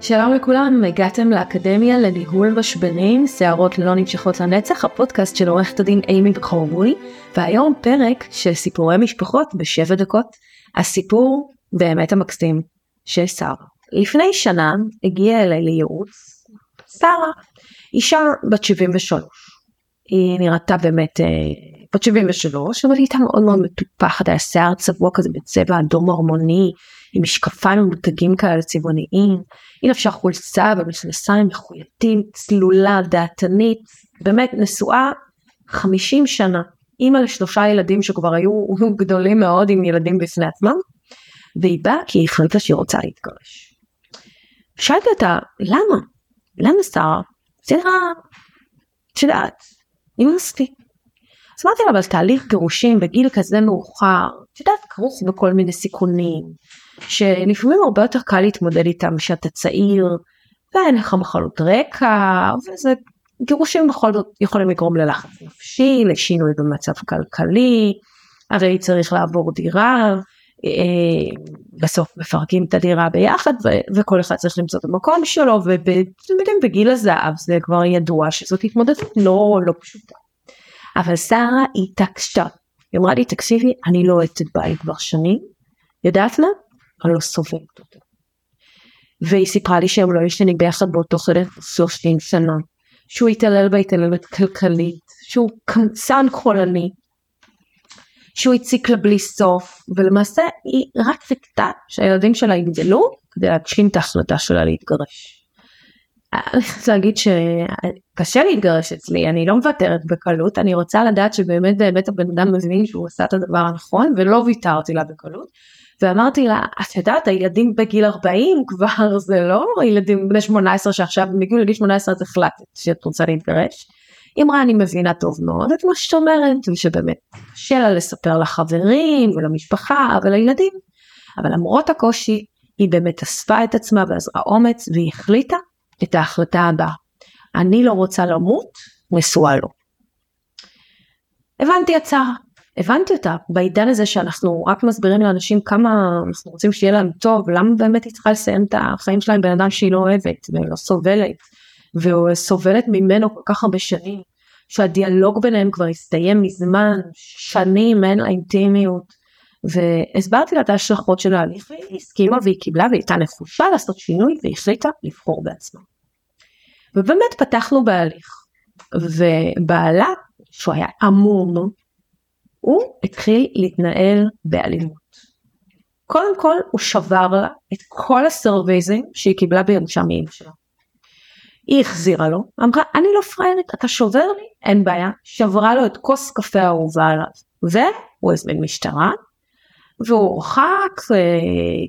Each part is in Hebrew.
שלום לכולם, הגעתם לאקדמיה לניהול משברים, שערות לא נמשכות לנצח, הפודקאסט של עורכת הדין אימי בחורבוי, והיום פרק של סיפורי משפחות בשבע דקות, הסיפור באמת המקסים של שרה. לפני שנה הגיעה אליי לייעוץ שרה, אישה בת 73. היא נראתה באמת אה, בת 73, אבל היא הייתה מאוד מאוד מטופחת, היה שיער צבוע כזה בצבע אדום הרמוני, עם משקפיים ממותגים כאלה צבעוניים, היא לבשה חולצה ומכנסיים מחוייתים, צלולה, דעתנית, באמת נשואה 50 שנה, אימא לשלושה ילדים שכבר היו גדולים מאוד עם ילדים בפני עצמם, והיא באה כי היא החליטה שהיא רוצה להתגרש. שאלתי אותה, למה? למה שרה? זה את יודעת, נמאס לי. אז אמרתי לה, אבל תהליך גירושים בגיל כזה מאוחר, את יודעת, כרוך בכל מיני סיכונים, שלפעמים הרבה יותר קל להתמודד איתם כשאתה צעיר, ואין לך מחלות רקע, וזה גירושים בכל זאת יכולים לגרום ללחץ נפשי, לשינוי במצב כלכלי, הרי צריך לעבור דירה, אה, בסוף מפרקים את הדירה ביחד ו- וכל אחד צריך למצוא את המקום שלו ובגיל הזהב זה כבר ידוע שזאת התמודדות לא, לא פשוטה. אבל שרה התעקשה, היא אמרה לי תקשיבי אני לא אוהבת בעלי כבר שנים, יודעת מה? אני לא סובלת אותו. והיא סיפרה לי שהם לא ישנים ביחד באותו חדר 30 שנה, שהוא התעלל בהתעללות כלכלית, שהוא קמצן חולני, שהוא הציק לה בלי סוף, ולמעשה היא רק חיכתה שהילדים שלה יגדלו כדי להגשים את ההחלטה שלה להתגרש. אני חייבת להגיד שקשה להתגרש אצלי, אני לא מוותרת בקלות, אני רוצה לדעת שבאמת באמת הבן אדם מבין שהוא עשה את הדבר הנכון ולא ויתרתי לה בקלות. ואמרתי לה, את יודעת, הילדים בגיל 40 כבר זה לא ילדים בני 18 שעכשיו הגיעו לגיל 18 אז החלטת שאת רוצה להתגרש. היא אמרה, אני מבינה טוב מאוד את מה שאת אומרת, ושבאמת קשה לה לספר לחברים ולמשפחה ולילדים, אבל למרות הקושי, היא באמת אספה את עצמה ואזרה אומץ והיא החליטה את ההחלטה הבאה. אני לא רוצה למות, נשואה לו. הבנתי הצעה, הבנתי אותה בעידן הזה שאנחנו רק מסבירים לאנשים כמה אנחנו רוצים שיהיה להם טוב, למה באמת היא צריכה לסיים את החיים שלה עם בן אדם שהיא לא אוהבת ולא סובלת, וסובלת ממנו כל כך הרבה שנים, שהדיאלוג ביניהם כבר הסתיים מזמן, שנים אין לה אינטימיות. והסברתי לה את ההשלכות של ההליך והיא הסכימה והיא קיבלה והיא הייתה נחושה לעשות שינוי והיא החליטה לבחור בעצמה. ובאמת פתחנו בהליך ובעלה שהוא היה עמום הוא התחיל להתנהל באלימות. קודם כל הוא שבר לה את כל הסרוויזים שהיא קיבלה בירושה מאמא שלה. היא החזירה לו, אמרה אני לא פריירית אתה שובר לי אין בעיה, שברה לו את כוס קפה האהובה עליו והוא הזמין משטרה והוא הורחק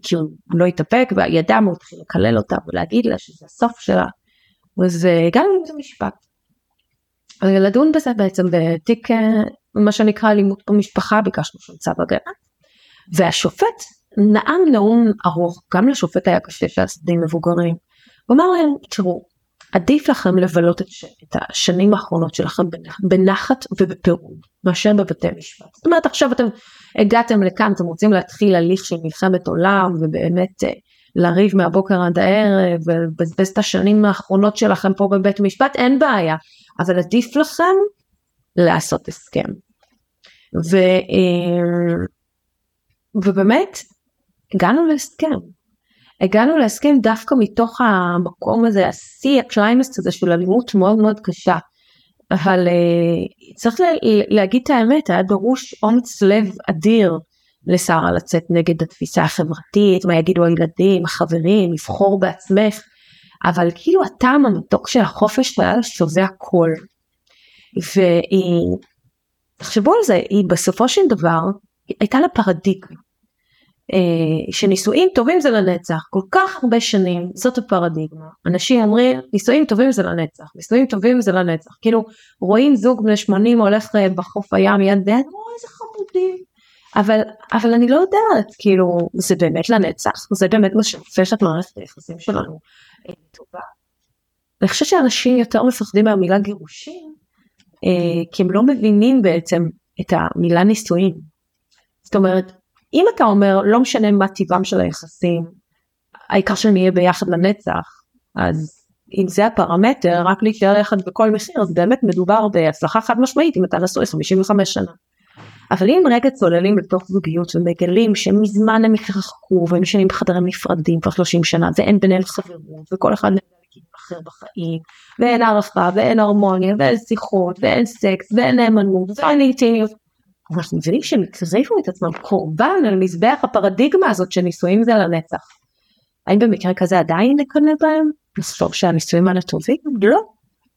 כי הוא לא התאפק והידע הוא התחיל לקלל אותה ולהגיד לה שזה הסוף שלה. אז הגענו לבית המשפט. לדון בזה בעצם בתיק אה, מה שנקרא אלימות במשפחה ביקשנו שם צו הגנה. והשופט נאם נאום ארוך גם לשופט היה קשה שהצדדים מבוגרים. הוא אמר להם תראו עדיף לכם לבלות את, את השנים האחרונות שלכם בנחת ובפירוד מאשר בבתי משפט. זאת אומרת עכשיו אתם הגעתם לכאן אתם רוצים להתחיל הליך של מלחמת עולם ובאמת אה, לריב מהבוקר עד הערב ולבזבז את השנים האחרונות שלכם פה בבית משפט אין בעיה אבל עדיף לכם לעשות הסכם. ו, אה, ובאמת הגענו להסכם הגענו להסכם דווקא מתוך המקום הזה, השיא, הקליימסט הזה של אלימות מאוד מאוד קשה. אבל uh, צריך לה, להגיד את האמת, היה דרוש אומץ לב אדיר לשרה לצאת נגד התפיסה החברתית, מה יגידו הילדים, החברים, לבחור בעצמך, אבל כאילו הטעם המתוק של החופש היה שווה הכל. ותחשבו על זה, היא בסופו של דבר הייתה לה פרדיגמה. אה, שנישואים טובים זה לנצח, כל כך הרבה שנים, זאת הפרדיגמה. אנשים אומרים, נישואים טובים זה לנצח, נישואים טובים זה לנצח. כאילו, רואים זוג בני 80 הולך אה, בחוף הים יד ביד, אוי איזה חמודים. אבל, אבל אני לא יודעת, כאילו, זה באמת לנצח, זה באמת מה שהופך את מערכת היחסים שלנו אה, טובה. אני חושבת שאנשים יותר מפחדים מהמילה גירושים, כי הם לא מבינים בעצם את המילה נישואים. זאת אומרת, אם אתה אומר לא משנה מה טבעם של היחסים, העיקר שנהיה ביחד לנצח, אז אם זה הפרמטר, רק להישאר יחד בכל מחיר, אז באמת מדובר בהצלחה חד משמעית אם אתה נשוי 55 שנה. אבל אם רגע צוללים לתוך זוגיות ומגלים שמזמן הם התרחקו והם ישנים בחדרים נפרדים כבר 30 שנה ואין ביניהם חברות וכל אחד לכיוון אחר בחיים ואין הערכה ואין הרמוניה ואין שיחות ואין סקס ואין נאמנות ואין אינטימיות אנחנו מבינים שהם הקריבו את עצמם קורבן על מזבח הפרדיגמה הזאת שנישואים זה לנצח. האם במקרה כזה עדיין נקנא בהם? לחשוב שהנישואים האלה טובים? לא,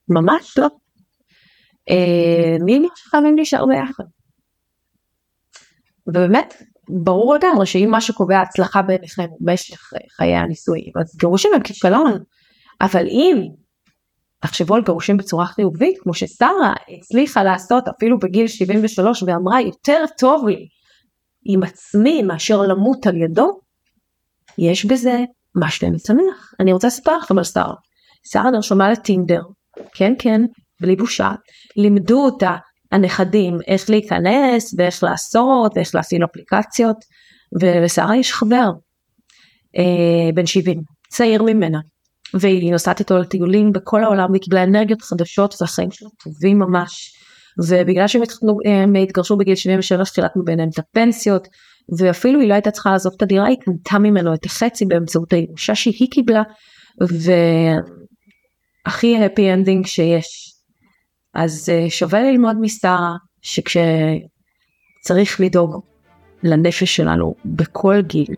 ממש לא. אה, מי אמר שחייבים להישאר ביחד? ובאמת ברור לגמרי שאם מה שקובע הצלחה בעיניכם הוא משך חיי הנישואים אז גירושים הם כישלון אבל אם תחשבו על גירושים בצורה חיובית, כמו ששרה הצליחה לעשות אפילו בגיל 73 ואמרה יותר טוב לי עם עצמי מאשר למות על ידו, יש בזה משהו משמח. אני רוצה לספר לכם על שרה. שרה נרשמה לטינדר, כן כן, בלי בושה, לימדו אותה הנכדים איך להיכנס ואיך לעשות ואיך להפעיל אפליקציות, ולשרה יש חבר, אה, בן 70, צעיר ממנה. והיא נוסעת איתו לטיולים בכל העולם והיא קיבלה אנרגיות חדשות והחיים שלה טובים ממש. ובגלל שהם התגרשו בגיל 73 חילקנו ביניהם את הפנסיות ואפילו היא לא הייתה צריכה לעזוב את הדירה היא קנתה ממנו את החצי באמצעות הירושה שהיא קיבלה והכי happy ending שיש. אז אה, שווה ללמוד משרה שכשצריך לדאוג לנפש שלנו בכל גיל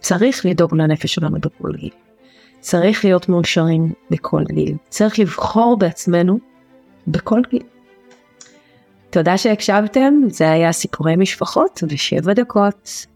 צריך לדאוג לנפש שלנו בכל גיל. צריך להיות מאושרים בכל גיל. צריך לבחור בעצמנו בכל גיל. תודה שהקשבתם, זה היה סיפורי משפחות ושבע דקות.